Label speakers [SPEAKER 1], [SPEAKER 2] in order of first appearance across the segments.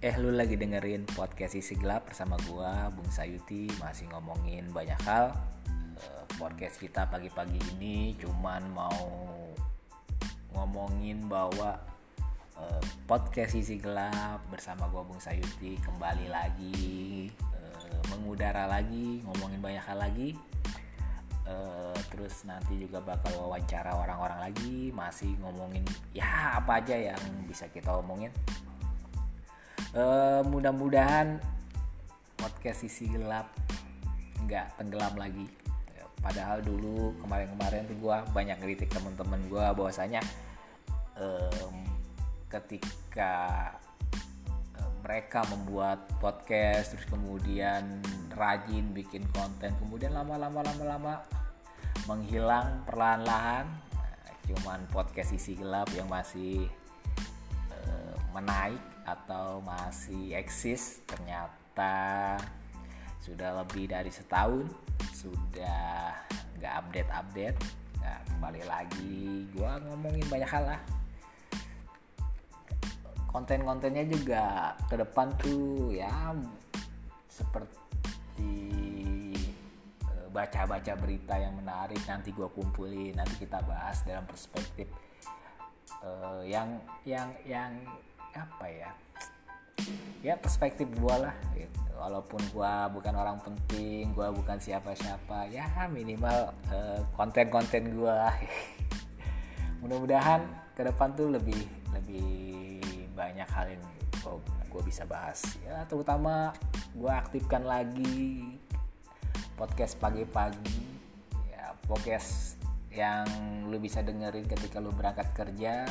[SPEAKER 1] Eh lu lagi dengerin podcast isi gelap bersama gua Bung Sayuti masih ngomongin banyak hal. Eh, podcast kita pagi-pagi ini cuman mau ngomongin bahwa eh, podcast isi gelap bersama gua Bung Sayuti kembali lagi eh, mengudara lagi ngomongin banyak hal lagi. Terus nanti juga bakal wawancara orang-orang lagi masih ngomongin ya apa aja yang bisa kita omongin uh, mudah-mudahan podcast sisi gelap nggak tenggelam lagi. Padahal dulu kemarin-kemarin tuh gue banyak kritik teman-teman gue bahwasanya um, ketika mereka membuat podcast terus kemudian rajin bikin konten kemudian lama-lama lama-lama menghilang perlahan-lahan. Nah, cuman podcast isi gelap yang masih menaik atau masih eksis ternyata sudah lebih dari setahun sudah nggak update update nggak kembali lagi gua ngomongin banyak hal lah. Konten-kontennya juga ke depan tuh ya seperti eh, baca-baca berita yang menarik nanti gue kumpulin nanti kita bahas dalam perspektif uh, yang yang yang apa ya? Ya perspektif gue lah gitu. walaupun gue bukan orang penting gue bukan siapa-siapa ya minimal uh, konten-konten gue mudah-mudahan ke depan tuh lebih lebih banyak hal yang gue bisa bahas. Ya terutama gue aktifkan lagi podcast pagi-pagi. Ya podcast yang lu bisa dengerin ketika lu berangkat kerja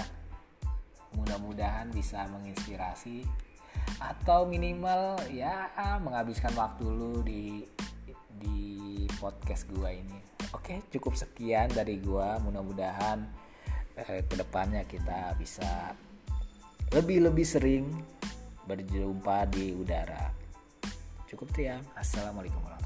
[SPEAKER 1] mudah-mudahan bisa menginspirasi atau minimal ya menghabiskan waktu lu di di podcast gue ini oke cukup sekian dari gue mudah-mudahan eh, ke depannya kita bisa lebih-lebih sering berjumpa di udara. Cukup tuh ya. Assalamualaikum warahmatullahi